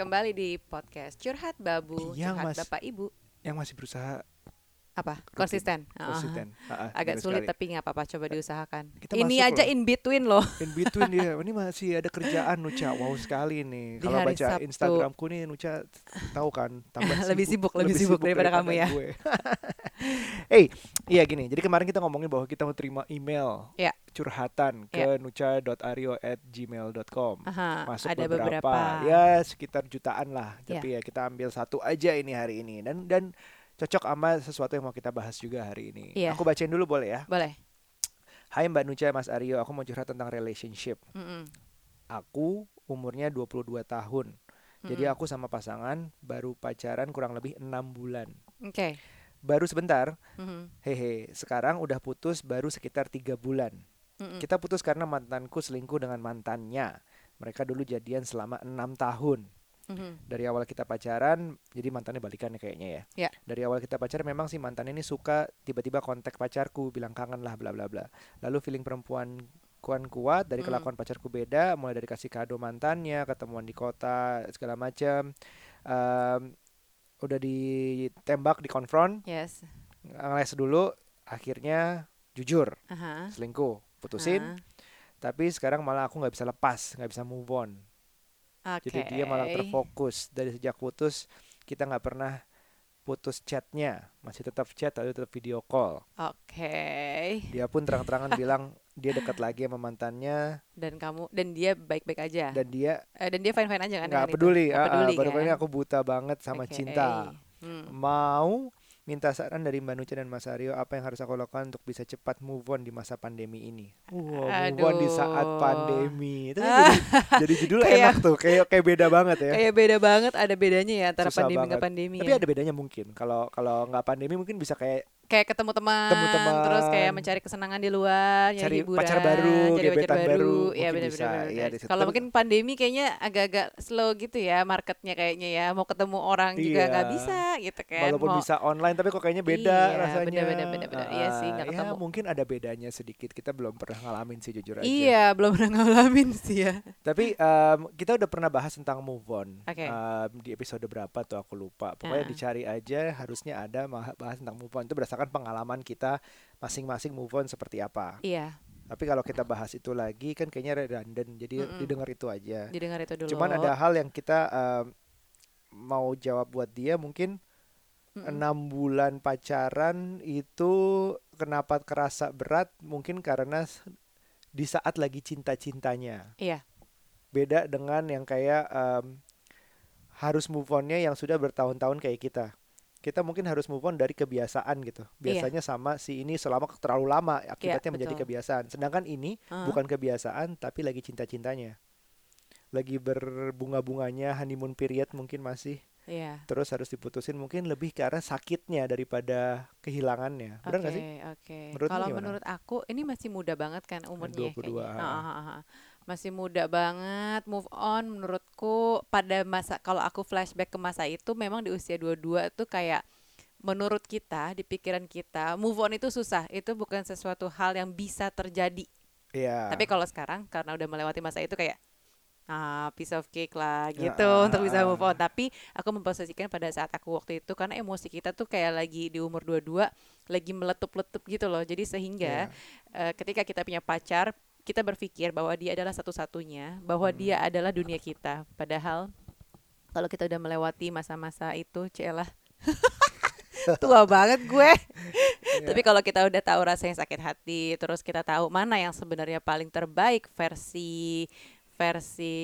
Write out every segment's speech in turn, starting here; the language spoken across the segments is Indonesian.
Kembali di podcast Curhat Babu, Iya, Curhat Mas. Bapak Ibu. Yang masih berusaha Apa? Rutin. Konsisten. Ah, konsisten. Ah, Agak sulit sekali. tapi nggak apa-apa coba diusahakan. Kita Ini aja loh. in between loh. In between dia, ini masih ada kerjaan Nuca. Wow sekali nih. Kalau baca Sabtu. Instagramku nih Nuca tahu kan, tambah Lebih sibuk, lebih sibuk daripada kamu ya. hey, iya gini. Jadi kemarin kita ngomongin bahwa kita mau terima email Ya. curhatan ke nuca.ario@gmail.com. Aha, Masuk ada beberapa, beberapa. ya sekitar jutaan lah. Ya. Tapi ya kita ambil satu aja ini hari ini dan dan cocok sama sesuatu yang mau kita bahas juga hari ini. Iya. Aku bacain dulu boleh ya? Boleh. Hai Mbak Nuca, Mas Aryo, aku mau curhat tentang relationship. Mm-mm. Aku umurnya 22 tahun. Jadi Mm-mm. aku sama pasangan baru pacaran kurang lebih enam bulan. Oke. Baru sebentar, Mhm. hehe. Sekarang udah putus baru sekitar tiga bulan. Mm-mm. Kita putus karena mantanku selingkuh dengan mantannya. Mereka dulu jadian selama enam tahun. Mhm. Dari awal kita pacaran, jadi mantannya balikan ya kayaknya ya. Ya. Dari awal kita pacaran memang si mantan ini suka tiba-tiba kontak pacarku, bilang kangen lah bla bla bla. Lalu feeling perempuan kuan kuat dari Mm. kelakuan pacarku beda, mulai dari kasih kado mantannya, ketemuan di kota segala macam. Em, udah ditembak, dikonfront, Yes. ngeles dulu, akhirnya jujur, Aha. selingkuh, putusin. Ah. Tapi sekarang malah aku nggak bisa lepas, nggak bisa move on. Oke. Jadi dia malah terfokus dari sejak putus kita nggak pernah putus chatnya, masih tetap chat lalu tetap video call. Oke. Dia pun terang-terangan bilang dia dekat lagi sama mantannya Dan kamu dan dia baik-baik aja. dan dia Eh, dan dia fine-fine aja kan? itu? peduli. Nggak Ah, peduli baru kan? ini aku buta banget sama Oke. cinta. Hmm. Mau minta saran dari Mbak Nuca dan Mas Aryo apa yang harus aku lakukan untuk bisa cepat move on di masa pandemi ini. Wow, move on di saat Aduh. pandemi. Itu kan jadi, jadi judul Kayak- enak tuh, kayak kayak beda banget ya. Kayak beda banget, ada bedanya ya antara Susah pandemi banget. nggak pandemi Tapi ya. ada bedanya mungkin. Kalau kalau nggak pandemi mungkin bisa kayak kayak ketemu teman, Ketemu teman. terus kayak mencari kesenangan di luar, Cari hiburan, pacar baru, cari pacar baru, Iya mungkin benar bisa. benar. Iya, di situ. Kalau mungkin pandemi kayaknya agak-agak slow gitu ya marketnya kayaknya ya. Mau ketemu orang juga Iya. nggak bisa gitu kan. walaupun Mau- bisa online tapi kok kayaknya beda Iya, rasanya. bener-bener, bener-bener. Iya sih, Ah, nggak ya, ketemu. mungkin ada bedanya sedikit. Kita belum pernah ngalamin sih jujur aja. Iya, belum pernah ngalamin sih ya. Tapi em, kita udah pernah bahas tentang move on. Oke. Em, di episode berapa tuh aku lupa. Pokoknya Ah. dicari aja harusnya ada bahas tentang move on itu berdasarkan pengalaman kita masing-masing move on seperti apa. Iya, Tapi kalau kita bahas itu lagi kan kayaknya redundant. Jadi Mm-mm. didengar itu aja. didengar itu dulu. Cuman ada hal yang kita em, mau jawab buat dia mungkin enam bulan pacaran itu kenapa kerasa berat mungkin karena di saat lagi cinta-cintanya Iya, beda dengan yang kayak em, harus move onnya yang sudah bertahun-tahun kayak kita kita mungkin harus move on dari kebiasaan gitu biasanya sama si ini selama terlalu lama akibatnya menjadi betul. kebiasaan sedangkan ini Ah. bukan kebiasaan tapi lagi cinta-cintanya lagi berbunga-bunganya honeymoon period mungkin masih iya. terus harus diputusin mungkin lebih ke arah sakitnya daripada kehilangannya. Benar nggak Oke, sih? oke. Menurutmu Kalau menurut aku ini masih muda banget kan umurnya 22, kayaknya. Masih muda banget. Move on menurutku pada masa kalau aku flashback ke masa itu memang di usia 22 tuh kayak menurut kita di pikiran kita move on itu susah. Itu bukan sesuatu hal yang bisa terjadi. Iya. Tapi kalau sekarang karena udah melewati masa itu kayak ah piece of cake lah gitu ah, untuk bisa move on. Tapi aku memposisikan pada saat aku waktu itu karena emosi kita tuh kayak lagi di umur 22 lagi meletup-letup gitu loh. Jadi sehingga Iya. eh, ketika kita punya pacar, kita berpikir bahwa dia adalah satu-satunya, bahwa dia Hmm. adalah dunia kita. Padahal kalau kita udah melewati masa-masa itu, celah tua banget gue. Iya. Tapi kalau kita udah tahu rasanya sakit hati, terus kita tahu mana yang sebenarnya paling terbaik versi versi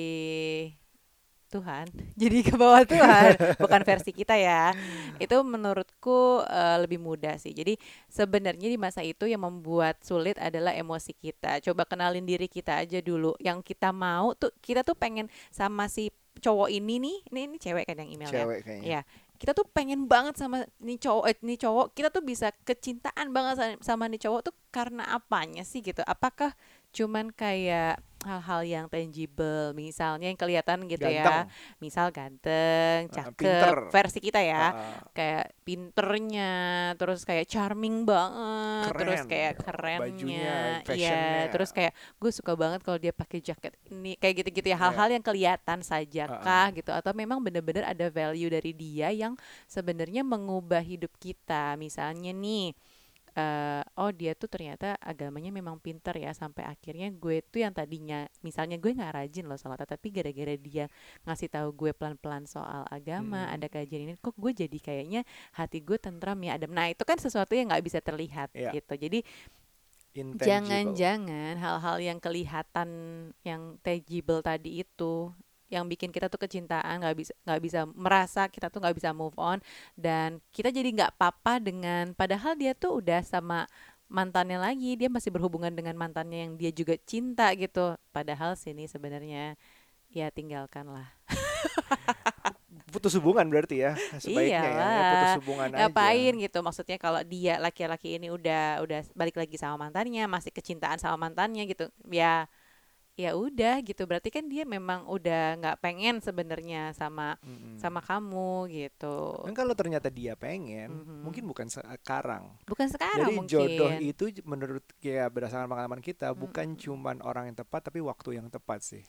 Tuhan. Jadi ke bawah Tuhan, bukan versi kita ya. Itu menurutku eh, lebih mudah sih. Jadi sebenarnya di masa itu yang membuat sulit adalah emosi kita. Coba kenalin diri kita aja dulu. Yang kita mau tuh kita tuh pengen sama si cowok ini nih. Ini ini cewek kan yang email ya. cewek kayaknya. Iya, kita tuh pengen banget sama nih cowok, eh, nih cowok, kita tuh bisa kecintaan banget sa- sama nih cowok tuh karena apanya sih gitu? Apakah cuman kayak hal-hal yang tangible, misalnya yang kelihatan gitu ya, Ganteng. misal ganteng, Ah, cakep, pinter. versi kita ya, Ah, kayak pinternya, terus kayak charming banget, terus Keren. kayak Bajunya, kerennya, iya, fashionnya. terus kayak gue suka banget kalau dia pakai jaket ini, kayak gitu-gitu ya, Iya. hal-hal yang kelihatan saja Ah, kah gitu, atau memang bener-bener ada value dari dia yang sebenarnya mengubah hidup kita, misalnya nih. Eh, oh dia tuh ternyata agamanya memang pinter ya sampai akhirnya gue tuh yang tadinya misalnya gue nggak rajin loh sholat tapi gara-gara dia ngasih tahu gue pelan-pelan soal agama Hmm. ada kajian ini kok gue jadi kayaknya hati gue tentram ya adem nah itu kan sesuatu yang nggak bisa terlihat Iya. gitu jadi intangible. jangan-jangan hal-hal yang kelihatan yang tangible tadi itu yang bikin kita tuh kecintaan nggak bisa nggak bisa merasa kita tuh nggak bisa move on dan kita jadi nggak papa dengan padahal dia tuh udah sama mantannya lagi dia masih berhubungan dengan mantannya yang dia juga cinta gitu. Padahal sini sebenarnya ya tinggalkan lah putus hubungan berarti ya sebaiknya ya, ya putus hubungan ngapain aja. gitu maksudnya kalau dia laki-laki ini udah udah balik lagi sama mantannya masih kecintaan sama mantannya gitu ya ya udah gitu berarti kan dia memang udah nggak pengen sebenarnya sama Mm-mm. sama kamu gitu Dan kalau ternyata dia pengen, Mhm. mungkin bukan sekarang. bukan sekarang Jadi mungkin jodoh itu menurut ya berdasarkan pengalaman kita bukan Mm-mm. cuman orang yang tepat tapi waktu yang tepat sih.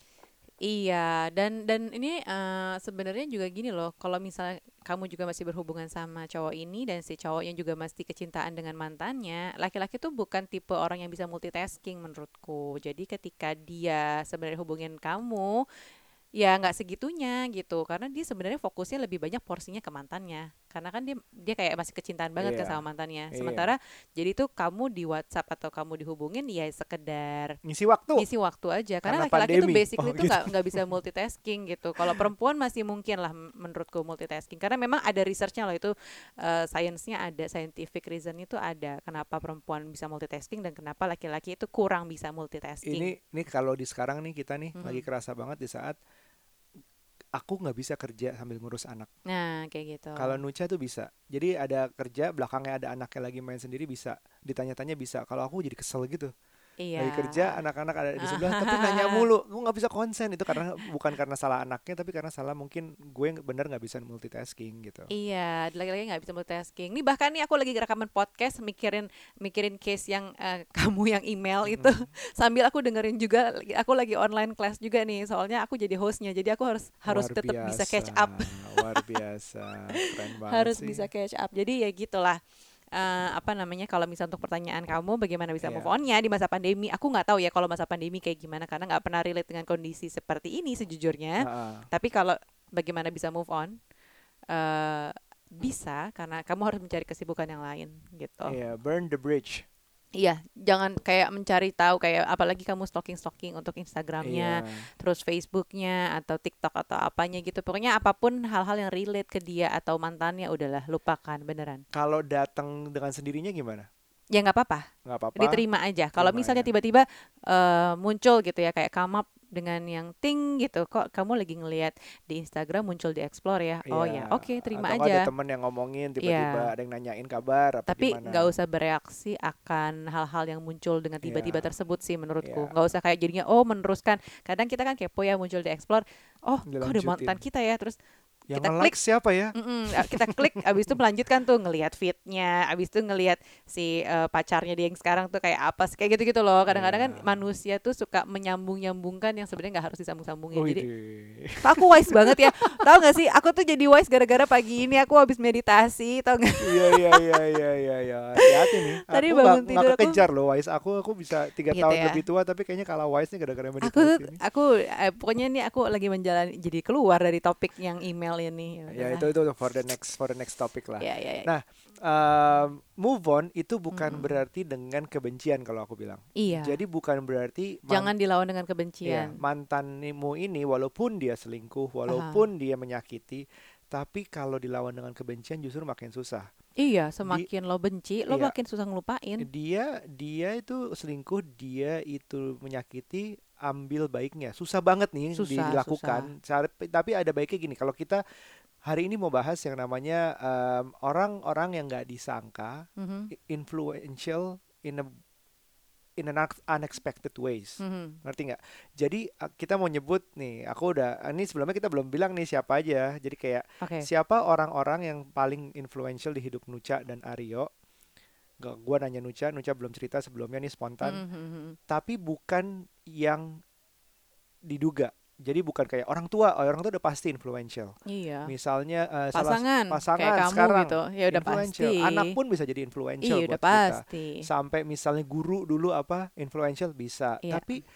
Iya, dan dan ini eh, sebenarnya juga gini loh, kalau misalnya kamu juga masih berhubungan sama cowok ini dan si cowoknya juga masih kecintaan dengan mantannya, laki-laki tuh bukan tipe orang yang bisa multitasking menurutku. Jadi ketika dia sebenarnya hubungin kamu, ya nggak segitunya gitu, karena dia sebenarnya fokusnya lebih banyak porsinya ke mantannya, karena kan dia dia kayak masih kecintaan banget kan Iya. sama mantannya. Iya. Sementara jadi tuh kamu di WhatsApp atau kamu dihubungin ya sekedar Ngisi waktu. ngisi waktu aja karena laki-laki tuh basically Oh, tuh gitu. nggak nggak bisa multitasking gitu kalau perempuan masih mungkin lah menurutku multitasking karena memang ada researchnya loh itu eh, sainsnya ada scientific reason itu ada kenapa perempuan bisa multitasking dan kenapa laki-laki itu kurang bisa multitasking Ini ini kalau di sekarang nih kita nih Mhm. lagi kerasa banget di saat aku nggak bisa kerja sambil ngurus anak. nah kayak gitu Kalau Nucha tuh bisa. Jadi ada kerja belakangnya ada anaknya lagi main sendiri bisa. Ditanya-tanya bisa. Kalau aku jadi kesel gitu. Iya Lagi kerja anak-anak ada di sebelah tapi nanya mulu. Gue nggak bisa konsen itu karena bukan karena salah anaknya tapi karena salah mungkin gue yang bener nggak bisa multitasking gitu. Iya, lagi-lagi nggak bisa multitasking. Nih bahkan nih aku lagi rekaman podcast mikirin mikirin case yang eh, kamu yang email itu sambil aku dengerin juga aku lagi online class juga nih. Soalnya aku jadi hostnya, jadi aku harus harus tetap bisa catch up, Luar biasa. Keren banget harus sih. bisa catch up. Jadi ya gitulah. Eh, apa namanya kalau misal untuk pertanyaan kamu bagaimana bisa Iya. move onnya di masa pandemi aku nggak tahu ya kalau masa pandemi kayak gimana karena nggak pernah relate dengan kondisi seperti ini sejujurnya Ha-ha. tapi kalau bagaimana bisa move on eh bisa karena kamu harus mencari kesibukan yang lain gitu Iya, burn the bridge. Iya, jangan kayak mencari tahu kayak apalagi kamu stalking-stalking untuk Instagramnya, Iya. terus Facebooknya atau TikTok atau apanya gitu. Pokoknya apa pun hal-hal yang relate ke dia atau mantannya udahlah lupakan beneran. Kalau datang dengan sendirinya gimana? Ya nggak apa-apa, Nggak apa-apa. diterima aja. Kalau misalnya tiba-tiba eh, muncul gitu ya kayak come up dengan yang ting gitu, kok kamu lagi ngelihat di Instagram muncul di explore ya? Oh Iya. ya, oke terima Atau aja. ada temen yang ngomongin tiba-tiba Iya. ada yang nanyain kabar apa tapi nggak usah bereaksi akan hal-hal yang muncul dengan tiba-tiba Iya. tersebut sih menurutku Iya. nggak usah kayak jadinya oh meneruskan kadang kita kan kepo ya muncul di explore oh kok Dilanjutin. mantan kita ya terus yang kita nge-like siapa ya? mm-mm, kita klik abis itu melanjutkan tuh ngelihat feednya abis itu ngelihat si eh, pacarnya dia yang sekarang tuh kayak apa sih kayak gitu-gitu loh kadang-kadang kan Iya. manusia tuh suka menyambung-nyambungkan yang sebenarnya nggak harus disambung-sambungin jadi aku wise banget ya tahu nggak sih aku tuh jadi wise gara-gara pagi ini aku habis meditasi tau nggak iya iya iya iya iya iya. Hati-hati nih. Tadi aku bangun nggak tidur aku- kekejar loh Wise. Aku aku bisa tiga Gitu tahun ya. lebih tua tapi kayaknya kalah Wise nih gara-gara meditasi aku tuh- ini. aku eh, pokoknya nih aku lagi menjalani jadi keluar dari topik yang email ini Ya udahlah. itu itu for the next for the next topic lah. ya ya, ya. Nah, um, move on itu bukan Mm-mm. berarti dengan kebencian kalau aku bilang. iya Jadi bukan berarti jangan dilawan dengan Iya, kebencian mantanmu ini walaupun dia selingkuh, walaupun dia menyakiti, tapi kalau dilawan dengan kebencian justru makin susah. Iya semakin lo benci lo Iya. makin susah ngelupain Dia dia itu selingkuh, dia itu menyakiti, ambil baiknya. Susah banget nih Susah, dilakukan. Cara- Tapi ada baiknya gini, kalau kita hari ini mau bahas yang namanya um, orang-orang yang nggak disangka Mhm. influential in a in an unex- unexpected ways. Mhm. Ngerti nggak? Jadi kita mau nyebut nih, aku udah ini sebelumnya kita belum bilang nih siapa aja. Jadi kayak Oke. siapa orang-orang yang paling influential di hidup Nucha dan Aryo. Gak, gua nanya Nucha, Nucha belum cerita sebelumnya nih spontan. Mhm, mhm, mhm. Tapi bukan yang diduga. Jadi bukan kayak orang tua, oh, orang tua udah pasti influential. Iya. Misalnya uh, salah Pasangan, pasangan kayak kamu sekarang gitu. Ya udah pasti. Anak pun bisa jadi influential Iya buat udah kita. pasti. Sampai misalnya guru dulu apa influential bisa. Iya. Tapi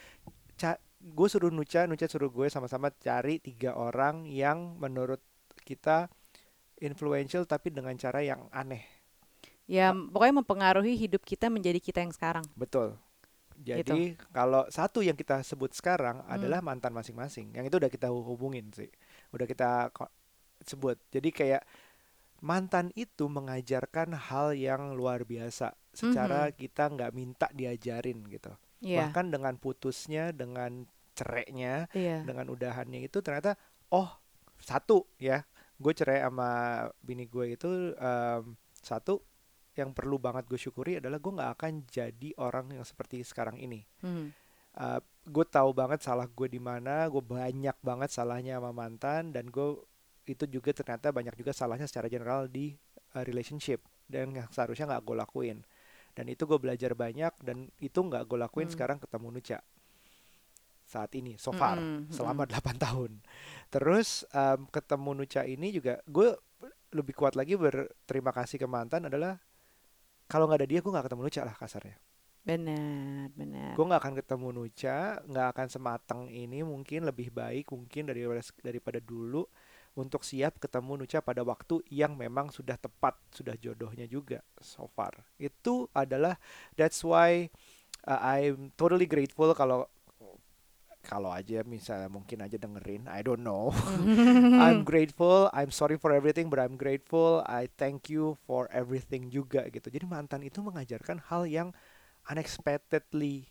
gue suruh Nucha, Nucha suruh gue sama-sama cari tiga orang yang menurut kita influential tapi dengan cara yang aneh. Ya pokoknya mempengaruhi hidup kita menjadi kita yang sekarang. Betul. Gitu. Jadi kalau satu yang kita sebut sekarang Hmm. adalah mantan masing-masing. Yang itu udah kita hubungin sih. Udah kita sebut. Jadi kayak mantan itu mengajarkan hal yang luar biasa secara kita nggak minta diajarin gitu. Iya. Bahkan dengan putusnya, dengan cerainya, Iya. dengan udahannya itu ternyata oh satu ya gue cerai sama bini gue itu em, satu yang perlu banget gue syukuri adalah gue nggak akan jadi orang yang seperti sekarang ini. Mhm. gue tahu banget salah gue di mana gue banyak banget salahnya sama mantan dan gue itu juga ternyata banyak juga salahnya secara general di uh, relationship dan yang seharusnya nggak gue lakuin. Dan itu gue belajar banyak dan itu nggak gue lakuin Hmm. sekarang ketemu Nucha. Saat ini so far Mm-mm, selama 8 tahun. Terus em, ketemu Nucha ini juga gue lebih kuat lagi berterima kasih ke mantan adalah kalau nggak ada dia gue nggak ketemu Nucha lah kasarnya Benar, benar. gue nggak akan ketemu Nucha nggak akan sematang ini mungkin lebih baik mungkin daripada daripada dulu untuk siap ketemu Nucha pada waktu yang memang sudah tepat sudah jodohnya juga so far itu adalah that's why uh, I'm totally grateful kalau kalau aja misalnya mungkin aja dengerin I don't know. I'm grateful I'm sorry for everything but I'm grateful I thank you for everything juga gitu. Jadi mantan itu mengajarkan hal yang unexpectedly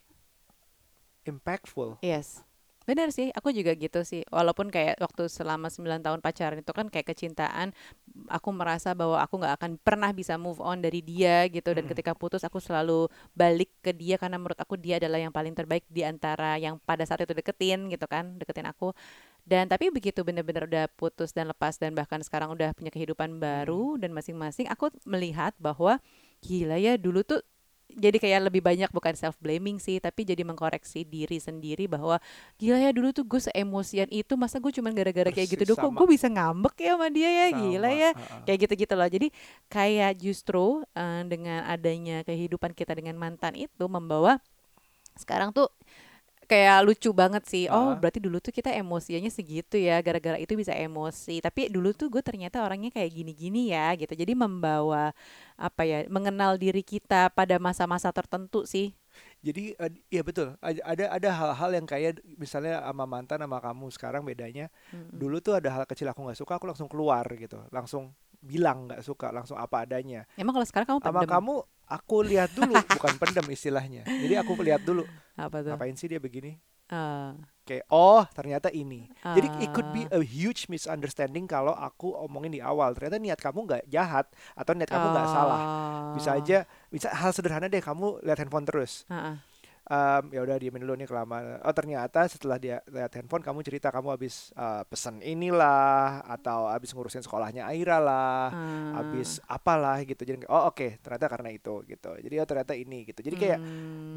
impactful. Yes. Benar sih, aku juga gitu sih. Walaupun kayak waktu selama 9 tahun pacaran itu kan kayak kecintaan, aku merasa bahwa aku nggak akan pernah bisa move on dari dia gitu. Dan Mm. ketika putus aku selalu balik ke dia karena menurut aku dia adalah yang paling terbaik di antara yang pada saat itu deketin gitu kan, deketin aku. Dan tapi begitu benar-benar udah putus dan lepas dan bahkan sekarang udah punya kehidupan baru dan masing-masing aku melihat bahwa gila ya dulu tuh jadi kayak lebih banyak bukan self blaming sih tapi jadi mengkoreksi diri sendiri bahwa gila ya dulu tuh gue seemosian itu masa gue cuman gara-gara kayak gitu doang kok gue bisa ngambek ya sama dia ya? Gila Sama, ya. uh-uh. kayak gitu-gitu loh. Jadi kayak justru eh, dengan adanya kehidupan kita dengan mantan itu membawa sekarang tuh kayak lucu banget sih oh Ah. berarti dulu tuh kita emosiannya segitu ya gara-gara itu bisa emosi tapi dulu tuh gue ternyata orangnya kayak gini-gini ya gitu jadi membawa apa ya mengenal diri kita pada masa-masa tertentu sih Jadi eh, iya betul. Ada ada hal-hal yang kayak misalnya sama mantan sama kamu sekarang bedanya. Mm-mm. Dulu tuh ada hal kecil aku nggak suka, aku langsung keluar gitu, langsung bilang nggak suka, langsung apa adanya. emang kalau sekarang kamu Sama kamu aku lihat dulu, bukan pendem istilahnya. Jadi aku lihat dulu, apa tuh ngapain sih dia begini? Eh, Kayak oh ternyata ini. Jadi it could be ah. a huge misunderstanding kalau aku omongin di awal. Ternyata niat kamu nggak jahat atau niat kamu nggak salah. Bisa Oh. aja, bisa hal sederhana deh kamu lihat handphone terus. Heeh. Em, ya udah diemin dulu nih kelamaan. Oh ternyata setelah dia lihat handphone kamu cerita kamu habis eh, pesan inilah atau habis ngurusin sekolahnya Aira lah, Ah. habis apalah gitu. Jadi oh oke ternyata karena itu gitu. Jadi oh ternyata ini gitu. Jadi kayak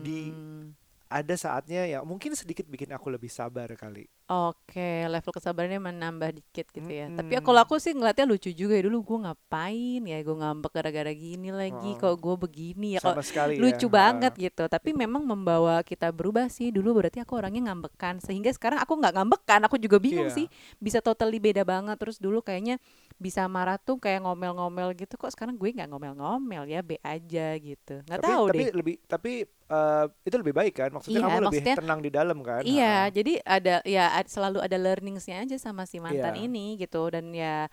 di- Hmm. Ada saatnya ya mungkin sedikit bikin aku lebih sabar kali. Oke, level kesabarannya menambah dikit gitu ya. Tapi Mm-mm. kalau aku sih ngeliatnya lucu juga ya dulu gue ngapain ya gue ngambek gara-gara gini lagi, Oh. kok gue begini ya, kok sekali lucu ya. banget Ah. gitu. Tapi memang membawa kita berubah sih. Dulu berarti aku orangnya ngambekan, sehingga sekarang aku nggak ngambekan. Aku juga bingung Iya. sih, bisa totally beda banget. Terus dulu kayaknya bisa marah tuh kayak ngomel-ngomel gitu. Kok sekarang gue nggak ngomel-ngomel ya, be aja gitu. Nggak tapi, tahu tapi deh. lebih tapi eh, itu lebih baik kan? Maksudnya Iya, kamu lebih maksudnya- tenang di dalam kan? Iya, jadi ada ya selalu ada learningsnya aja sama si mantan Iya. ini gitu dan ya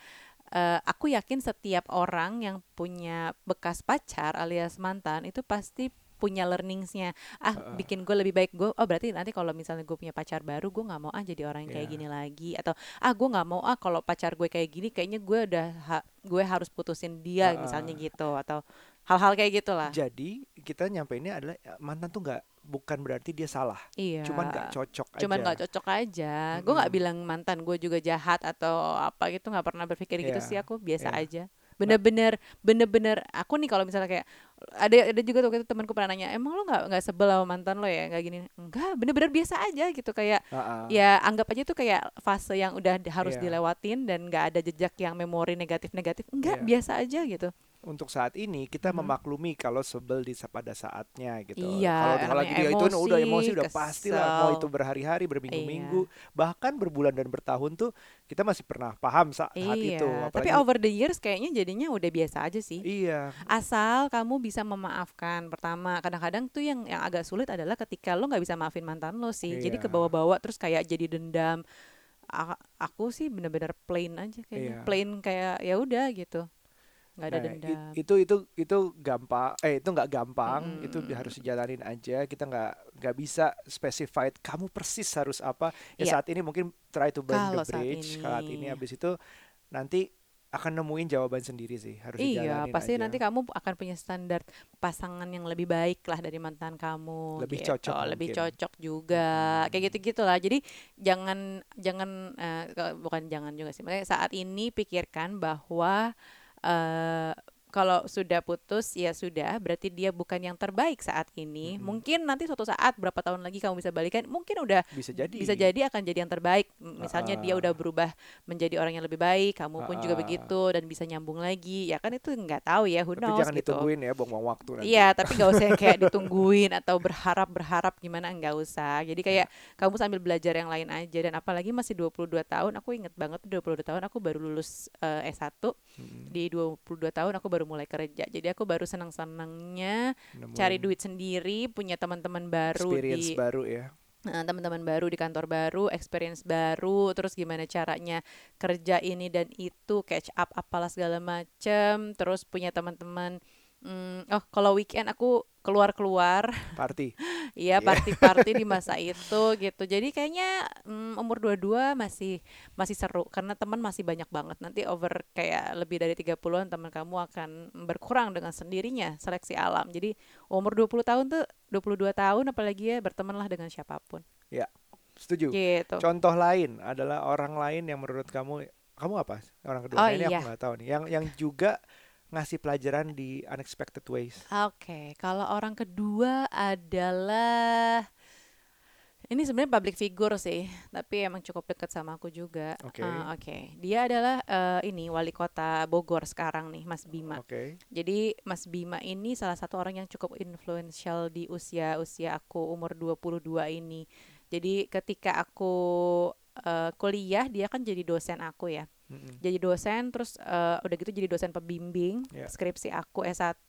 eh, aku yakin setiap orang yang punya bekas pacar alias mantan itu pasti punya learningsnya ah Heeh. bikin gue lebih baik gue oh berarti nanti kalau misalnya gue punya pacar baru gue nggak mau ah jadi orang yang kayak Iya. gini lagi atau ah gue nggak mau ah kalau pacar gue kayak gini kayaknya gue udah ha- gue harus putusin dia Heeh. misalnya gitu atau hal-hal kayak gitulah Jadi kita nyampe ini adalah ya, mantan tuh nggak bukan berarti dia salah. Iya. Cuman nggak cocok Cuman aja. nggak cocok aja. Gue nggak bilang mantan gue juga jahat atau apa gitu. nggak pernah berpikir gitu Iya, sih. Aku biasa iya. aja. Bener-bener, bener-bener. Aku nih kalau misalnya kayak ada ada juga tuh waktu itu temanku pernah nanya, emang lo nggak nggak sebel sama mantan lo ya? Nggak gini. Enggak, bener-bener biasa aja gitu. Kayak ah. ya anggap aja itu kayak fase yang udah harus Iya. dilewatin dan nggak ada jejak yang memori negatif-negatif. Enggak, Iya. biasa aja gitu. Untuk saat ini kita Mhm. memaklumi kalau sebel di pada saatnya gitu. Iya, kalau lagi dia itu udah emosi, udah pasti lah mau itu berhari-hari, Iya. berminggu-minggu, bahkan berbulan dan bertahun tuh kita masih pernah paham sa- saat Iya, itu. tapi Apalagi over the years kayaknya jadinya udah biasa aja sih. iya, Asal kamu bisa memaafkan. Pertama, kadang-kadang tuh yang yang agak sulit adalah ketika lo nggak bisa maafin mantan lo sih. Jadi Iya. ke bawah-bawah terus kayak jadi dendam. A- aku sih bener-bener plain aja kayaknya. Iya. Plain kayak ya udah gitu. Nggak ada Nah, i- dendam. itu itu itu gampang eh itu nggak gampang Mm-mm. itu harus dijalanin aja kita nggak nggak bisa specified kamu persis harus apa ya Iya. saat ini mungkin try to burn Kalau the bridge saat ini ini. habis itu nanti akan nemuin jawaban sendiri sih harus Iya, pasti aja. nanti kamu akan punya standar pasangan yang lebih baik lah dari mantan kamu. Lebih gitu. cocok lebih mungkin. cocok juga, Mm-mm. kayak gitu gitulah. Jadi jangan jangan eh, ke- bukan jangan juga sih. Maksudnya saat ini pikirkan bahwa eh kalau sudah putus ya sudah, berarti dia bukan yang terbaik saat ini. Mm-mm. Mungkin nanti suatu saat berapa tahun lagi kamu bisa balikan, mungkin udah bisa jadi bisa jadi akan jadi yang terbaik. Misalnya dia Ah. udah berubah menjadi orang yang lebih baik, kamu pun juga Ah. begitu dan bisa nyambung lagi. Ya kan itu nggak tahu ya, who tapi knows jangan gitu. ditungguin ya buang-buang waktu nanti Iya, tapi gak usah yang kayak ditungguin atau berharap-berharap gimana nggak usah. Jadi kayak kamu sambil belajar yang lain aja dan apalagi masih 22 tahun, aku inget banget 22 tahun aku baru lulus eh, S1. Mm-mm. Di 22 tahun aku baru mulai kerja. Jadi aku baru senang-senangnya Nemuin cari duit sendiri, punya teman-teman baru experience di baru ya teman-teman baru di kantor baru, experience baru, terus gimana caranya kerja ini dan itu, catch up apalah segala macem, terus punya teman-teman. Mm, oh, kalau weekend aku keluar-keluar, party iya Iya. party-party di masa itu gitu. Jadi kayaknya mm, umur 22 masih masih seru karena teman masih banyak banget. Nanti over kayak lebih dari 30-an teman kamu akan berkurang dengan sendirinya seleksi alam. Jadi umur 20 tahun tuh 22 tahun apalagi ya bertemanlah dengan siapa pun. setuju Gitu. contoh lain adalah orang lain yang menurut kamu kamu apa orang kedua Oh, ini iya. aku nggak tahu nih yang yang juga ngasih pelajaran di unexpected ways Oke, kalau orang kedua adalah ini sebenarnya public figure sih, tapi emang cukup dekat sama aku juga. Oke. Eh, Oke, dia adalah eh, ini wali kota Bogor sekarang nih, Mas Bima. oke Jadi Mas Bima ini salah satu orang yang cukup influential di usia-usia aku umur 22 ini. Jadi ketika aku eh, kuliah dia kan jadi dosen aku ya. Mm-mm. Jadi dosen terus eh, udah gitu jadi dosen pembimbing Ya. skripsi aku S1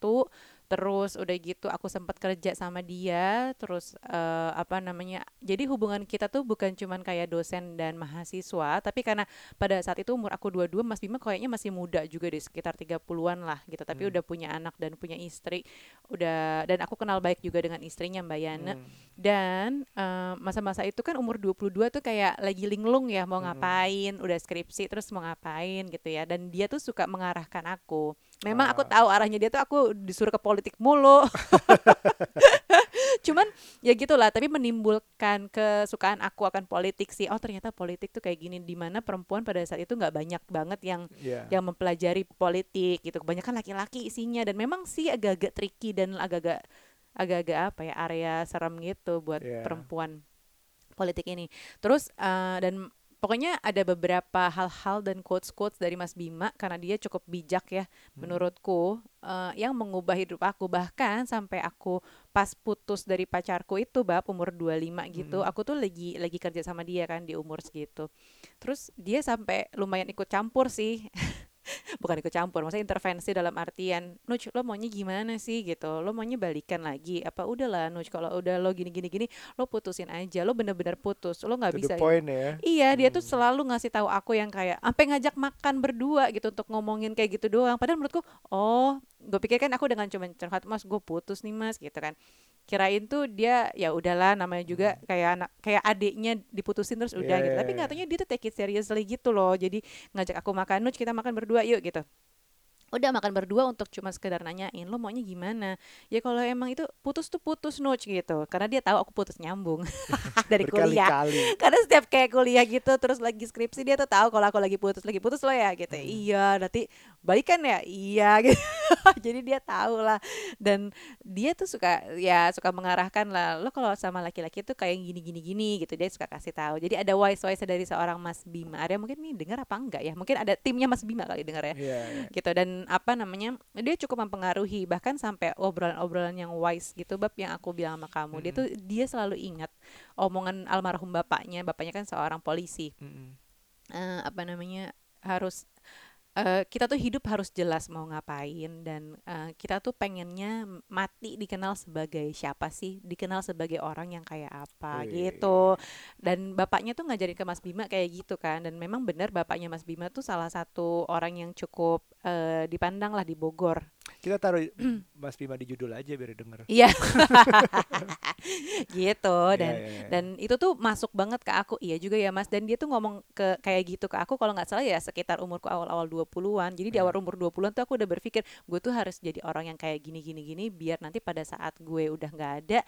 terus udah gitu aku sempat kerja sama dia terus eh, apa namanya jadi hubungan kita tuh bukan cuman kayak dosen dan mahasiswa tapi karena pada saat itu umur aku 22 Mas Bima kayaknya masih muda juga di sekitar 30-an lah gitu tapi Hmm. udah punya anak dan punya istri udah dan aku kenal baik juga dengan istrinya Mbak Yana Hmm. dan eh, masa-masa itu kan umur 22 tuh kayak lagi linglung ya mau Mm. ngapain, udah skripsi terus mau ngapain gitu ya. Dan dia tuh suka mengarahkan aku. Memang aku Ah. tahu arahnya dia tuh aku disuruh ke politik mulu. Cuman ya gitulah, tapi menimbulkan kesukaan aku akan politik sih. Oh, ternyata politik tuh kayak gini di mana perempuan pada saat itu nggak banyak banget yang Iya. yang mempelajari politik gitu. Kebanyakan laki-laki isinya dan memang sih agak-agak tricky dan agak-agak agak-agak apa ya area serem gitu buat Iya. perempuan politik ini. Terus eh, dan pokoknya ada beberapa hal-hal dan quotes-quotes dari Mas Bima karena dia cukup bijak ya Hmm. menurutku eh, yang mengubah hidup aku bahkan sampai aku pas putus dari pacarku itu bab umur 25 gitu Mm-mm. aku tuh lagi lagi kerja sama dia kan di umur segitu terus dia sampai lumayan ikut campur sih bukan ikut campur maksudnya intervensi dalam artian Nuch lo maunya gimana sih gitu lo maunya balikan lagi apa udahlah Nuch kalau udah lo gini gini gini lo putusin aja lo bener-bener putus lo nggak bisa the point ya Iya, dia tuh Hmm. selalu ngasih tahu aku yang kayak sampai ngajak makan berdua gitu untuk ngomongin kayak gitu doang. Padahal menurutku, oh, gue pikir kan aku dengan cuma curhat, Mas, gue putus nih, Mas, gitu kan. Kirain tuh dia ya udahlah namanya juga kayak anak kayak adiknya diputusin terus udah Hmm. Iya, gitu. Tapi nggak taunya dia tuh take it seriously gitu loh. Jadi ngajak aku makan, Nuch kita makan berdua yuk gitu. udah makan berdua untuk cuma sekedar nanyain lo maunya gimana ya kalau emang itu putus tuh putus noch gitu karena dia tahu aku putus nyambung dari kuliah karena setiap kayak kuliah gitu terus lagi skripsi dia tuh tahu kalau aku lagi putus lagi putus lo ya gitu Hmm. iya nanti balikan ya? Iya gitu. Jadi dia tahu lah dan dia tuh suka ya suka mengarahkan lah lo kalau sama laki-laki tuh kayak gini gini gini gitu. Dia suka kasih tahu. Jadi ada wise wise dari seorang Mas Bima. Arya mungkin nih dengar apa enggak ya? Mungkin ada timnya Mas Bima kali dengar ya. Iya, iya. gitu. Dan apa namanya dia cukup mempengaruhi. Bahkan sampai obrolan-obrolan yang wise gitu bab yang aku bilang sama kamu. Dia tuh dia selalu ingat omongan almarhum bapaknya. Bapaknya kan seorang polisi. Mm-mm. Eh, apa namanya harus eh, kita tuh hidup harus jelas mau ngapain dan eh, kita tuh pengennya mati dikenal sebagai siapa sih? Dikenal sebagai orang yang kayak apa Wih. gitu. dan bapaknya tuh ngajarin ke Mas Bima kayak gitu kan. Dan memang benar bapaknya Mas Bima tuh salah satu orang yang cukup eh, dipandang lah di Bogor Kita taruh Mas Bima di judul aja biar denger. iya gitu dan Iya, iya, iya. dan itu tuh masuk banget ke aku iya juga ya mas dan dia tuh ngomong ke kayak gitu ke aku kalau nggak salah ya sekitar umurku awal-awal 20-an jadi di Iya. awal umur 20-an tuh aku udah berpikir gue tuh harus jadi orang yang kayak gini gini gini biar nanti pada saat gue udah nggak ada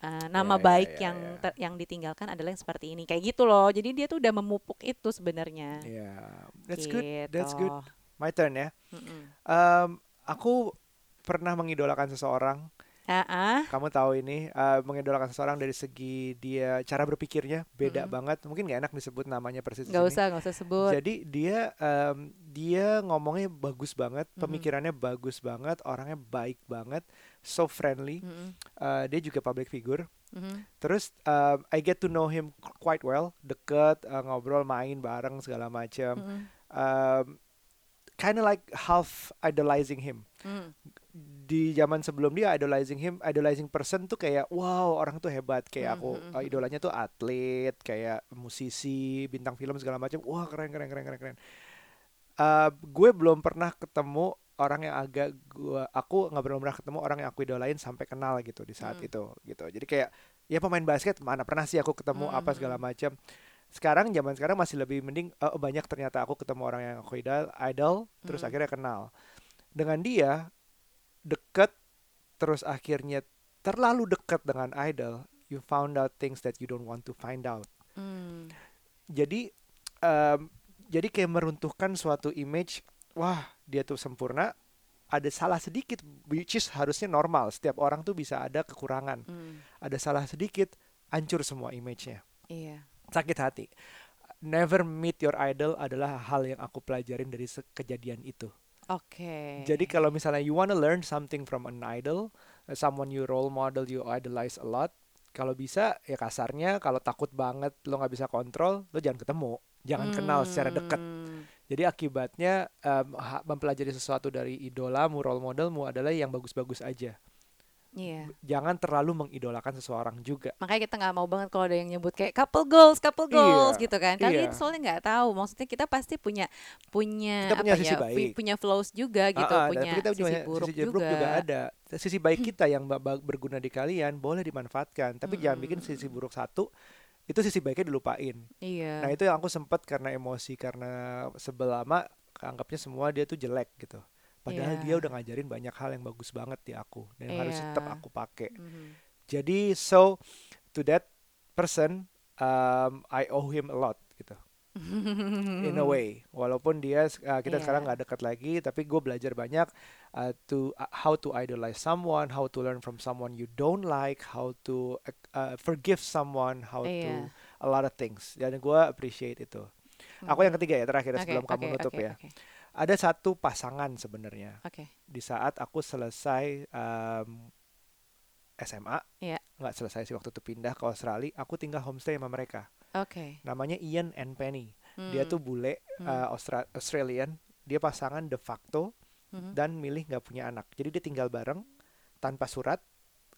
eh, nama Iya, iya, baik iya, yang iya. ter- yang ditinggalkan adalah yang seperti ini kayak gitu loh jadi dia tuh udah memupuk itu sebenarnya Iya, that's good. Gitu. That's good. My turn ya. Mm-mm. Em, aku pernah mengidolakan seseorang. Ah. Kamu tahu ini eh, mengidolakan seseorang dari segi dia cara berpikirnya beda Mm-mm. banget. Mungkin gak enak disebut namanya persis sini. usah nggak usah sebut Jadi dia em, dia ngomongnya bagus banget, Mhm. pemikirannya bagus banget, orangnya baik banget, so friendly. Mm-mm. Eh, dia juga public figure. Mhm. Terus um, I get to know him quite well, deket, uh, ngobrol, main bareng segala macam. Mm-mm. Um, kind of like half idolizing him. Mm. Di zaman sebelum dia idolizing him, idolizing person tuh kayak wow orang tuh hebat kayak aku Mhm, uh, mhm. idolanya tuh atlet, kayak musisi, bintang film segala macam. Wah keren keren keren keren keren. Uh, gue belum pernah ketemu orang yang agak gua aku nggak belum pernah ketemu orang yang aku idolain sampai kenal gitu di saat Hmm. itu gitu. Jadi kayak ya pemain basket mana pernah sih aku ketemu Hmm, apa hmm, segala hmm. macam. Sekarang zaman sekarang masih lebih mending eh, banyak ternyata aku ketemu orang yang aku idol, idol terus Hmm. akhirnya kenal. Dengan dia deket terus akhirnya terlalu dekat dengan idol, you found out things that you don't want to find out. Mm. Jadi em, jadi kayak meruntuhkan suatu image, wah dia tuh sempurna, ada salah sedikit, which is harusnya normal. Setiap orang tuh bisa ada kekurangan, Mm. ada salah sedikit, hancur semua image-nya, iya sakit hati. Never meet your idol adalah hal yang aku pelajarin dari kejadian itu. oke Jadi kalau misalnya you wanna learn something from an idol, uh, someone you role model, you idolize a lot, kalau bisa ya kasarnya kalau takut banget lo nggak bisa kontrol, lo jangan ketemu, jangan kenal secara dekat. Hmm. Jadi akibatnya ha- mempelajari sesuatu dari idolamu, role modelmu adalah yang bagus-bagus aja. Iya. Jangan terlalu mengidolakan seseorang juga. Makanya kita nggak mau banget kalau ada yang nyebut kayak couple goals, couple goals Iya, gitu kan. Kalian iya. soalnya nggak tahu. Maksudnya kita pasti punya punya Kita punya apa sisi ya, baik. punya flaws juga gitu, Ah, ah, punya kita sisi punya buruk sisi juga. buruk juga ada. Sisi baik kita yang berguna di kalian boleh dimanfaatkan, tapi jangan bikin Mm-mm. sisi buruk satu itu sisi baiknya dilupain. Iya. Nah itu yang aku sempat karena emosi karena sebel lama anggapnya semua dia tuh jelek gitu. Padahal Iya. dia udah ngajarin banyak hal yang bagus banget di aku dan yang harus Iya. tetap aku pakai. Mhm. Jadi so to that person um, I owe him a lot gitu. In a way, walaupun dia uh, kita sekarang Iya. nggak dekat lagi, tapi gue belajar banyak uh, to uh, how to idolize someone, how to learn from someone you don't like, how to uh, forgive someone, how to Iya. a lot of things. Dan gue appreciate itu. Aku yang ketiga ya terakhir Oke, sebelum kamu oke, nutup oke, ya. Oke. Ada satu pasangan sebenarnya Oke. di saat aku selesai um, SMA, Iya. nggak selesai sih waktu itu pindah ke Australia, aku tinggal homestay sama mereka. Oke. Namanya Ian and Penny. Dia Hmm. tuh bule Hmm. uh, Austra- Australian, dia pasangan de facto Mhm. dan milih nggak punya anak. Jadi dia tinggal bareng tanpa surat,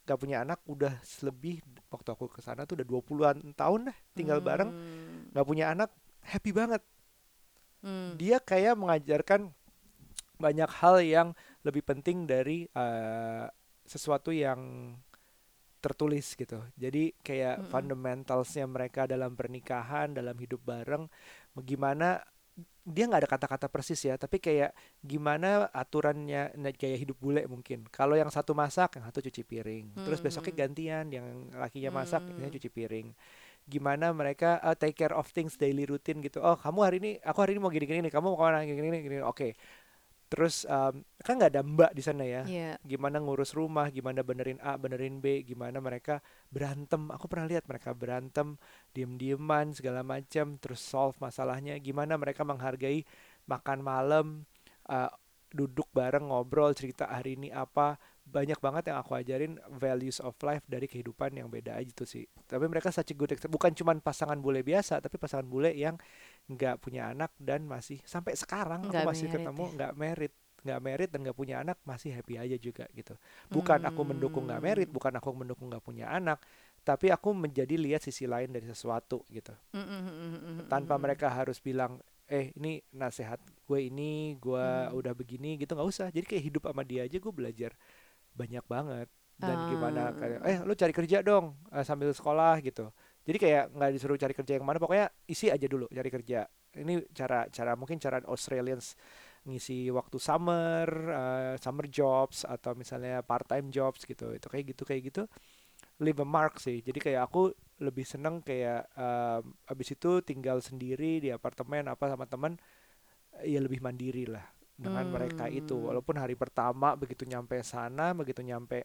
nggak punya anak udah lebih waktu aku ke sana tuh udah 20-an tahun deh tinggal bareng, Hmm. nggak punya anak, happy banget. Hmm. Dia kayak mengajarkan banyak hal yang lebih penting dari uh, sesuatu yang tertulis gitu. Jadi kayak Mm-mm. fundamentalsnya mereka dalam pernikahan, dalam hidup bareng, bagaimana dia nggak ada kata-kata persis ya tapi kayak gimana aturannya nah, kayak hidup bule mungkin kalau yang satu masak yang satu cuci piring terus besoknya Hmm. gantian yang lakinya masak Hmm. ini cuci piring gimana mereka uh, take care of things daily routine gitu oh kamu hari ini aku hari ini mau gini-gini nih kamu mau ke mana gini gini gini oke terus um, kan nggak ada mbak di sana ya Iya. gimana ngurus rumah, gimana benerin A, benerin B, gimana mereka berantem. Aku pernah lihat mereka berantem, diem-dieman segala macam, terus solve masalahnya. Gimana mereka menghargai makan malam, uh, duduk bareng ngobrol, cerita hari ini apa. Banyak banget yang aku ajarin values of life dari kehidupan yang beda aja tuh sih. Tapi mereka such a good example. Bukan cuman pasangan bule biasa, tapi pasangan bule yang nggak punya anak dan masih sampai sekarang Nggak aku masih ketemu ya. nggak merit nggak merit dan nggak punya anak masih happy aja juga gitu bukan aku mendukung nggak merit Hmm. bukan aku mendukung nggak punya anak tapi aku menjadi lihat sisi lain dari sesuatu gitu Mm, mm, mm, mm, mm, tanpa mereka harus bilang eh ini nasehat gue ini gue Hmm. udah begini gitu nggak usah jadi kayak hidup sama dia aja gue belajar banyak banget. Dan gimana kayak Ah. eh lu cari kerja dong eh, sambil sekolah gitu. Jadi kayak nggak disuruh cari kerja yang mana pokoknya isi aja dulu cari kerja. Ini cara cara mungkin cara Australians ngisi waktu summer eh, summer jobs atau misalnya part time jobs gitu. Itu kayak gitu kayak gitu leave a mark sih. Jadi kayak aku lebih seneng kayak em, abis itu tinggal sendiri di apartemen apa sama teman ya lebih mandiri lah dengan mereka itu Hmm. walaupun hari pertama begitu nyampe sana begitu nyampe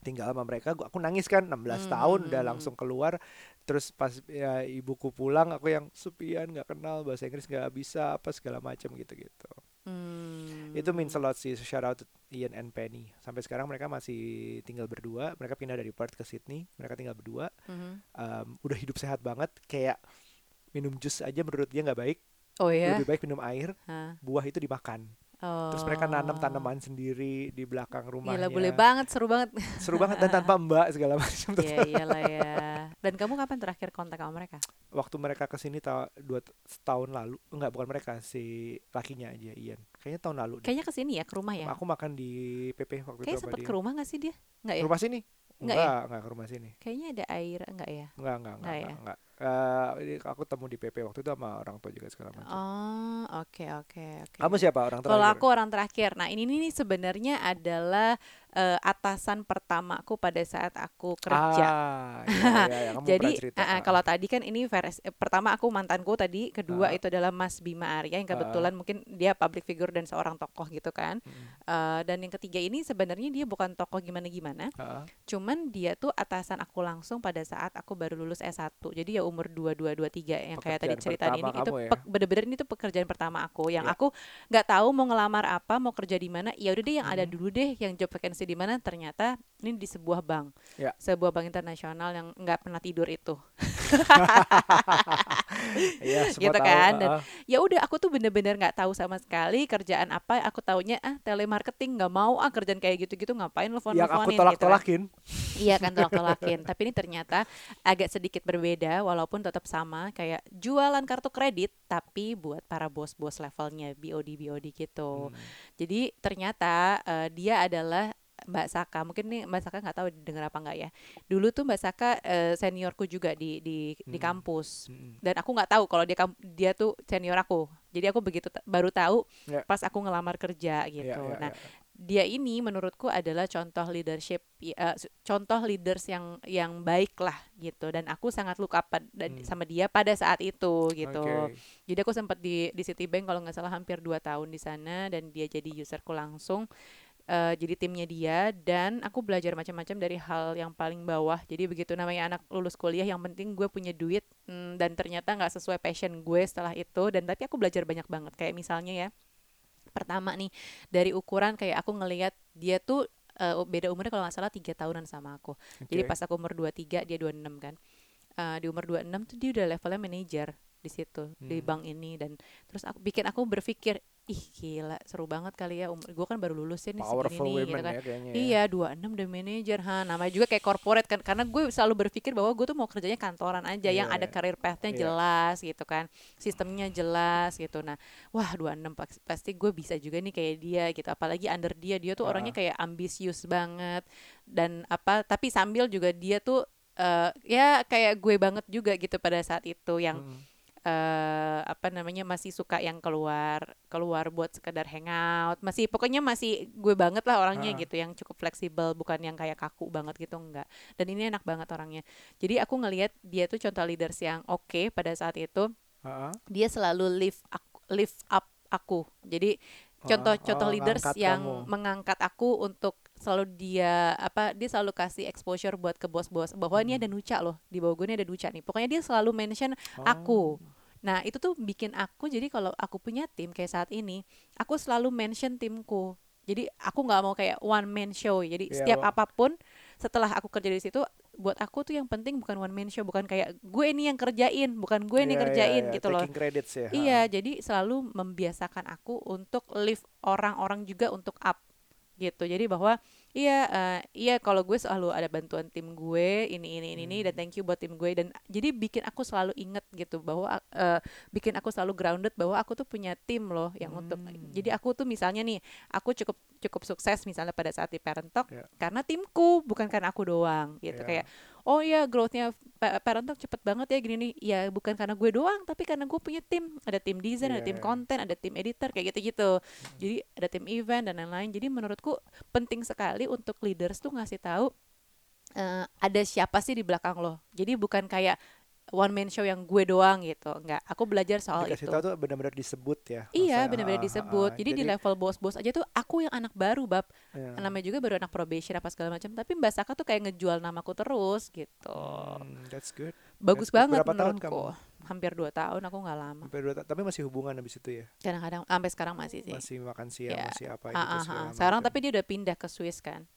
tinggal sama mereka gua aku nangis kan 16 Hmm, tahun hmm, udah hmm. langsung keluar terus pas ya, ibuku pulang aku yang sepian nggak kenal bahasa Inggris nggak bisa apa segala macam gitu gitu Hmm. itu means a lot sih shout out to Ian and Penny sampai sekarang mereka masih tinggal berdua mereka pindah dari Perth ke Sydney mereka tinggal berdua Mhm. Um, udah hidup sehat banget kayak minum jus aja menurut dia nggak baik Oh ya. lebih baik minum air Hah. buah itu dimakan Oh. terus mereka nanam tanaman sendiri di belakang rumahnya Gila boleh banget, seru banget. seru banget dan tanpa mbak segala macam Iya iyalah ya. Dan kamu kapan terakhir kontak sama mereka? waktu mereka ke sini ta dua tahun lalu enggak bukan mereka si lakinya aja Ian kayaknya tahun lalu deh. Kayaknya ke sini ya ke rumah ya. aku makan di PP waktu Kayaknya itu sempet dia ke rumah gak sih dia? Enggak ya? Ke rumah sini Enggak enggak ya? enggak ke rumah sini Kayaknya ada air enggak ya? enggak enggak enggak Enggak enggak, ya? enggak. Eh, ini aku temu di PP waktu itu sama orang tua juga segala macam Oh, oke oke oke. kamu siapa orang terakhir Kalau aku orang terakhir. Nah, ini nih sebenarnya adalah eh, atasan pertamaku pada saat aku kerja. ah, iya, iya, iya, kamu Jadi cerita. ah, Ah. kalau tadi kan ini versi eh, pertama aku mantanku tadi, kedua Ah. itu adalah Mas Bima Arya yang kebetulan mungkin dia public figure dan seorang tokoh gitu kan. Eh, dan yang ketiga ini sebenarnya dia bukan tokoh gimana-gimana, ah. cuman dia tuh atasan aku langsung pada saat aku baru lulus S1. Jadi ya umur 22 23 yang kayak tadi ceritain ini itu ya? bener-bener ini tuh pekerjaan pertama aku yang Ya. aku nggak tahu mau ngelamar apa, mau kerja di mana. Ya udah deh yang ada Mhm. dulu deh yang job vacancy di mana ternyata ini di sebuah bank. Ya. Sebuah bank internasional yang nggak pernah tidur itu. Semua Gitu tahu, kan, ah, dan ah. ya udah aku tuh bener-bener nggak tahu sama sekali kerjaan apa aku taunya ah telemarketing nggak mau ah kerjaan kayak gitu-gitu ngapain telepon yang aku teleponin tolak-tolakin. iya kan tolak-tolakin tapi ini ternyata agak sedikit berbeda walaupun tetap sama kayak jualan kartu kredit tapi buat para bos-bos levelnya BOD BOD gitu Hmm. jadi ternyata eh, dia adalah Mbak Saka mungkin nih Mbak Saka nggak tahu denger apa nggak ya dulu tuh Mbak Saka eh, seniorku juga di di di Hmm. kampus Mm-mm. dan aku nggak tahu kalau dia dia tuh senior aku jadi aku begitu baru tahu Ya. pas aku ngelamar kerja gitu Iya, iya, nah iya. dia ini menurutku adalah contoh leadership s- contoh leaders yang yang baik lah gitu dan aku sangat look up dan Hmm. sama dia pada saat itu gitu Oke. jadi aku sempat di di Citibank kalau nggak salah hampir dua tahun di sana dan dia jadi userku langsung eh, jadi timnya dia dan aku belajar macam-macam dari hal yang paling bawah. Jadi begitu namanya anak lulus kuliah yang penting gue punya duit mm, dan ternyata nggak sesuai passion gue setelah itu. Dan tapi aku belajar banyak banget. Kayak misalnya ya pertama nih dari ukuran kayak aku ngelihat dia tuh eh, beda umurnya kalau nggak salah tiga tahunan sama aku. Jadi Oke. pas aku umur 23 dia 26 kan. Eh, di umur 26 tuh dia udah levelnya manajer di situ di Hmm. bank ini dan terus aku bikin aku berpikir ih gila seru banget kali ya umur gue kan baru lulus ya nih segini Powerful nih women gitu kan ya kayaknya. ya. Iya, 26 udah manajer, ha. Namanya juga kayak corporate kan. Karena gue selalu berpikir bahwa gue tuh mau kerjanya kantoran aja yang Iya. ada career path-nya Iya. jelas gitu kan. Sistemnya jelas gitu. Nah, wah 26 pas- pasti gue bisa juga nih kayak dia gitu. Apalagi under dia, dia tuh orangnya Ah. kayak ambisius banget dan apa tapi sambil juga dia tuh eh, ya kayak gue banget juga gitu pada saat itu yang Mm. Eh apa namanya masih suka yang keluar keluar buat sekedar hangout masih pokoknya masih gue banget lah orangnya Ah. gitu yang cukup fleksibel bukan yang kayak kaku banget gitu enggak dan ini enak banget orangnya jadi aku ngelihat dia tuh contoh leaders yang oke pada saat itu Heeh. dia selalu lift aku, lift up aku jadi contoh-contoh oh, leaders yang kamu. mengangkat aku untuk selalu dia apa dia selalu kasih exposure buat ke bos-bos. Bahwa ini Hmm. ada Nuca loh di bawah gue ini ada Nuca nih. Pokoknya dia selalu mention aku. Nah itu tuh bikin aku jadi kalau aku punya tim kayak saat ini aku selalu mention timku. Jadi aku nggak mau kayak one man show. Jadi Iya, setiap Wak. apa pun setelah aku kerja di situ buat aku tuh yang penting bukan one man show. Bukan kayak gue ini yang kerjain bukan gue nih Iya, iya, kerjain iya, gitu loh. Taking credits ya. Iya, jadi selalu membiasakan aku untuk lift orang-orang juga untuk up gitu. Jadi bahwa iya eh, iya kalau gue selalu ada bantuan tim gue ini ini ini, ini dan Hmm. thank you buat tim gue dan jadi bikin aku selalu inget gitu bahwa eh, bikin aku selalu grounded bahwa aku tuh punya tim loh yang untuk Hmm. jadi aku tuh misalnya nih aku cukup cukup sukses misalnya pada saat di Parent Talk Iya. karena timku bukan karena aku doang gitu Iya. kayak oh ya growthnya Pa- Parent Talk cepet banget ya gini nih. Ya bukan karena gue doang tapi karena gue punya tim. Ada tim desain ada Iya, tim iya. konten ada tim editor kayak gitu-gitu. Jadi ada tim event dan lain-lain. Jadi menurutku penting sekali untuk leaders tuh ngasih tahu eh, ada siapa sih di belakang lo. Jadi bukan kayak one man show yang gue doang gitu enggak aku belajar soal Dikasih itu tahu tuh benar-benar disebut ya. Iya Maksudnya, benar-benar ah, ah, disebut. ah. jadi, di level bos-bos aja tuh aku yang anak baru bab. iya. Namanya juga baru anak probation apa segala macam. Tapi Mbak Saka tuh kayak ngejual namaku terus gitu. Hmm, that's good. Bagus good. banget Berapa tahun menurutku. Hampir dua tahun aku nggak lama. Sampai dua ta- tapi masih hubungan habis itu ya. Kadang-kadang sampai sekarang masih sih. Masih makan siang, Iya. masih apa gitu ah. Sekarang tapi dia udah pindah ke Swiss kan.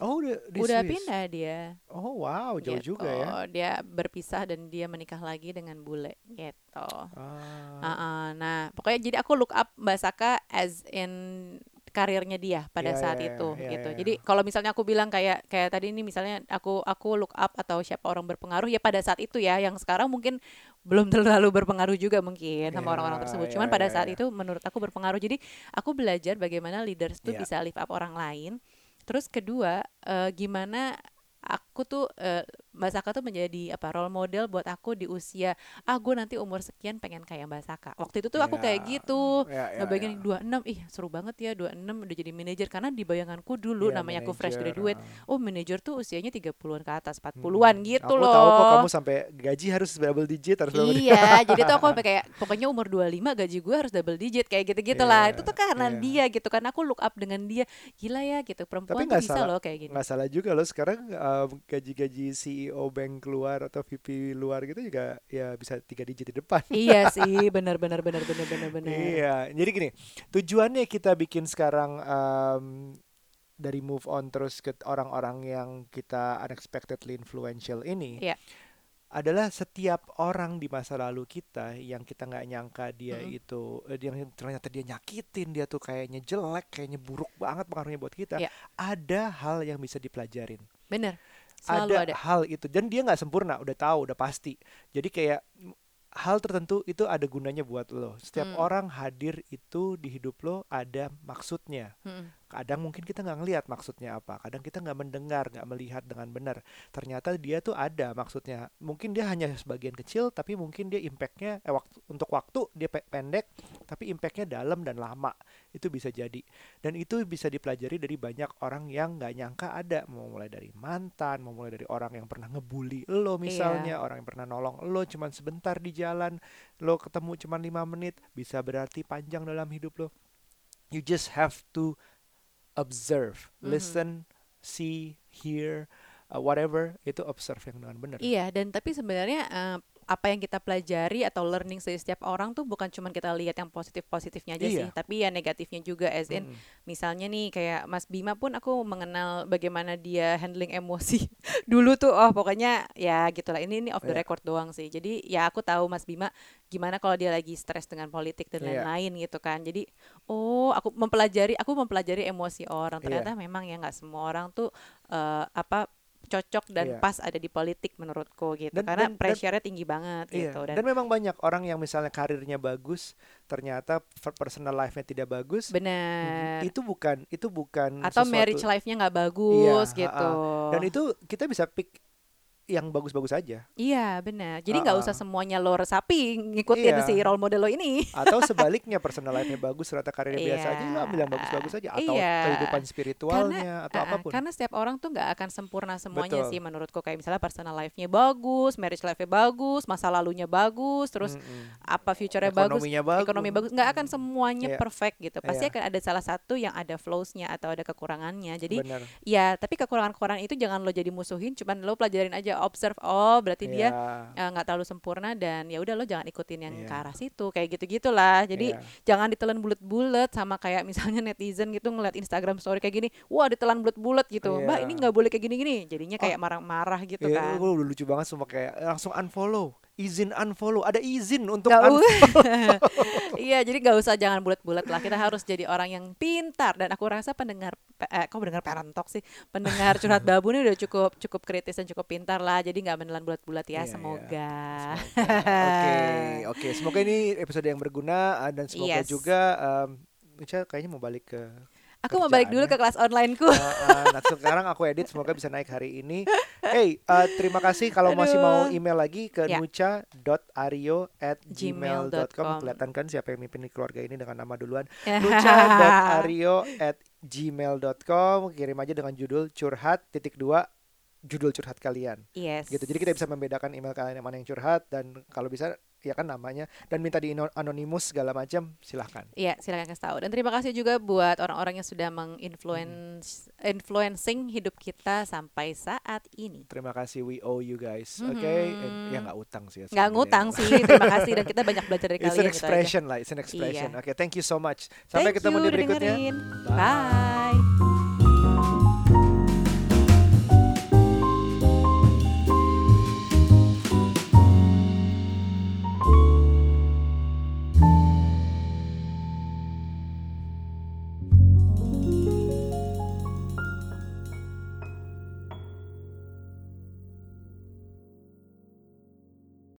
Oh, udah di udah Swiss? pindah dia. Oh, wow, jauh gitu. juga ya. Dia berpisah dan dia menikah lagi dengan bule gitu. Ah. Ah, ah. Nah, pokoknya jadi aku look up Mbak Saka as in karirnya dia pada Iya, saat iya, itu iya, gitu. iya. Jadi kalau misalnya aku bilang kayak kayak tadi ini misalnya aku aku look up atau siapa orang berpengaruh ya pada saat itu ya yang sekarang mungkin belum terlalu berpengaruh juga mungkin sama Iya, orang-orang tersebut. Cuman pada iya, saat iya. itu menurut aku berpengaruh. Jadi aku belajar bagaimana leaders tuh Iya. bisa lift up orang lain. Terus kedua, eh, gimana aku tuh eh, Mbak Saka tuh menjadi apa role model buat aku di usia ah gue nanti umur sekian pengen kayak Mbak Saka. Waktu itu tuh aku kayak Iya, gitu. iya, iya, Ngebayangin iya. 26, ih seru banget ya 26 udah jadi manajer karena di bayanganku dulu Iya, namanya aku fresh manager, graduate. ah. Oh, manajer tuh usianya 30-an ke atas, Hmm. 40-an gitu aku loh. tahu kok kamu sampai gaji harus double digit harus double digit. Iya, jadi tuh aku sampai kayak pokoknya umur 25 gaji gue harus double digit kayak gitu-gitu lah. Iya, Itu tuh karena iya. dia gitu kan aku look up dengan dia. Gila ya gitu. Perempuan tuh nggak bisa salah- loh kayak gini. nggak salah juga loh sekarang um, gaji-gaji CEO bank keluar atau VP luar gitu juga ya bisa tiga digit di depan. iya sih, benar benar benar benar benar benar. Iya, jadi gini, tujuannya kita bikin sekarang um, dari move on terus ke orang-orang yang kita unexpectedly influential ini Iya. adalah setiap orang di masa lalu kita yang kita nggak nyangka dia Mm-mm. itu eh, yang ternyata dia nyakitin dia tuh kayaknya jelek kayaknya buruk banget pengaruhnya buat kita Iya. ada hal yang bisa dipelajarin Bener. Selalu ada, ada. hal itu. Dan dia nggak sempurna udah tahu udah pasti. Jadi kayak hal tertentu itu ada gunanya buat lo. Setiap Hmm. orang hadir itu di hidup lo ada maksudnya. Mm-mm. kadang mungkin kita nggak ngelihat maksudnya apa. Kadang kita nggak mendengar nggak melihat dengan benar. Ternyata dia tuh ada maksudnya. Mungkin dia hanya sebagian kecil tapi mungkin dia impactnya eh, waktu untuk waktu dia pe- pendek tapi impactnya dalam dan lama itu bisa jadi dan itu bisa dipelajari dari banyak orang yang nggak nyangka ada mau mulai dari mantan mau mulai dari orang yang pernah ngebully lo misalnya orang yang pernah nolong lo cuman sebentar di jalan lo ketemu cuman lima menit bisa berarti panjang dalam hidup lo you just have to observe, Mhm. listen, see, hear, uh, whatever itu observe yang dengan benar. Iya, dan tapi sebenarnya eh, apa yang kita pelajari atau learning dari setiap orang tuh bukan cuma kita lihat yang positif-positifnya aja Iya. sih, tapi ya negatifnya juga as in Mm-mm. misalnya nih kayak Mas Bima pun aku mengenal bagaimana dia handling emosi dulu tuh oh pokoknya ya gitulah ini ini off the Iya. record doang sih jadi ya aku tahu Mas Bima gimana kalau dia lagi stres dengan politik dan Iya. lain-lain gitu kan jadi oh aku mempelajari aku mempelajari emosi orang Iya. ternyata memang ya nggak semua orang tuh eh, apa cocok dan Iya. pas ada di politik menurutku gitu Dan- karena dan- dan- pressure-nya tinggi banget Iya. gitu Dan, memang banyak orang yang misalnya karirnya bagus, ternyata per- personal life-nya tidak bagus. benar Itu bukan itu bukan atau sesuatu- marriage life-nya nggak bagus Iya, gitu Dan itu kita bisa pick yang bagus-bagus aja. Iya benar. Jadi nggak Ah, usah ah. semuanya lo resapi ngikutin Iya. si role model lo ini. Atau sebaliknya personal life-nya bagus, ternyata karirnya biasa aja, lo Iya. ambil yang bagus-bagus aja. Atau Iya. kehidupan spiritualnya atau Ah, ah, apa pun. karena setiap orang tuh nggak akan sempurna semuanya Betul. sih menurutku kayak misalnya personal life-nya bagus, marriage life-nya bagus, masa lalunya bagus, terus Mm-mm. apa future-nya bagus, Ekonominya bagus. ekonomi bagus, nggak akan semuanya Iya. perfect gitu. Pasti Iya. akan ada salah satu yang ada flaws-nya atau ada kekurangannya. Jadi Benar. ya, tapi kekurangan-kekurangan itu jangan lo jadi musuhin, cuman lo pelajarin aja, observe, oh berarti dia Iya. eh, nggak terlalu sempurna dan ya udah lo jangan ikutin yang Iya. ke arah situ kayak gitu gitulah jadi Iya. jangan ditelan bulat-bulat sama kayak misalnya netizen gitu ngeliat Instagram story kayak gini wah ditelan bulat-bulat gitu mbak Iya. ini nggak boleh kayak gini-gini jadinya kayak marah-marah gitu Iya, kan gue lucu banget semua kayak langsung unfollow, izin unfollow, ada izin untuk Nggak un- u- iya jadi nggak usah jangan bulat-bulat lah kita harus jadi orang yang pintar dan aku rasa pendengar eh, kok pendengar parent talk sih pendengar curhat babu ini udah cukup cukup kritis dan cukup pintar lah jadi nggak menelan bulat-bulat ya Iya, iya. semoga Oke, oke. Semoga ini episode yang berguna uh, dan semoga Yes. juga um, kayaknya mau balik ke aku mau balik dulu ke kelas onlineku Uh, uh, nah, sekarang aku edit semoga bisa naik hari ini. Hey, uh, terima kasih kalau masih mau Aduh. email lagi ke Ya. nucha.ario at Gmail.com. gmail.com Kelihatan kan siapa yang mimpin keluarga ini dengan nama duluan. nucha.ario at gmail.com Kirim aja dengan judul curhat titik dua judul curhat kalian yes gitu. Jadi kita bisa membedakan email kalian yang mana yang curhat dan kalau bisa ya kan namanya dan minta di anonimus segala macam silahkan. Iya, silakan kasih tahu. Dan terima kasih juga buat orang-orang yang sudah menginfluence influencing hidup kita sampai saat ini. Terima kasih we owe you guys. Oke, Mhm. Eh, ya nggak utang sih. ya Nggak sebenarnya. ngutang sih, terima kasih dan kita banyak belajar dari It's kalian an gitu aja. expression lah, it's an expression. Iya. Oke, thank you so much. Sampai Thank ketemu you di berikutnya. dengerin. Bye. Bye.